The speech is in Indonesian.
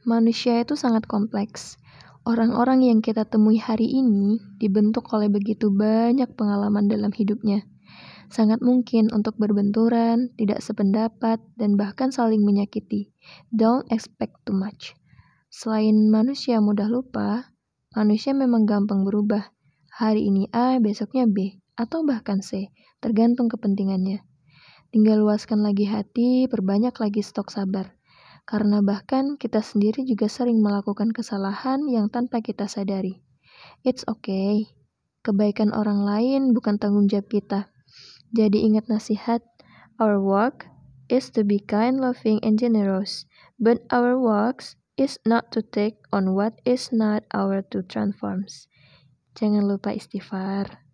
Manusia itu sangat kompleks. Orang-orang yang kita temui hari ini dibentuk oleh begitu banyak pengalaman dalam hidupnya. Sangat mungkin untuk berbenturan, tidak sependapat, dan bahkan saling menyakiti. Don't expect too much. Selain manusia mudah lupa, manusia memang gampang berubah. Hari ini A, besoknya B, atau bahkan C, tergantung kepentingannya. Tinggal luaskan lagi hati, perbanyak lagi stok sabar. Karena bahkan kita sendiri juga sering melakukan kesalahan yang tanpa kita sadari. It's okay. Kebaikan orang lain bukan tanggung jawab kita. Jadi ingat nasihat, our work is to be kind, loving, and generous. But our works is not to take on what is not our to transform. Jangan lupa istighfar.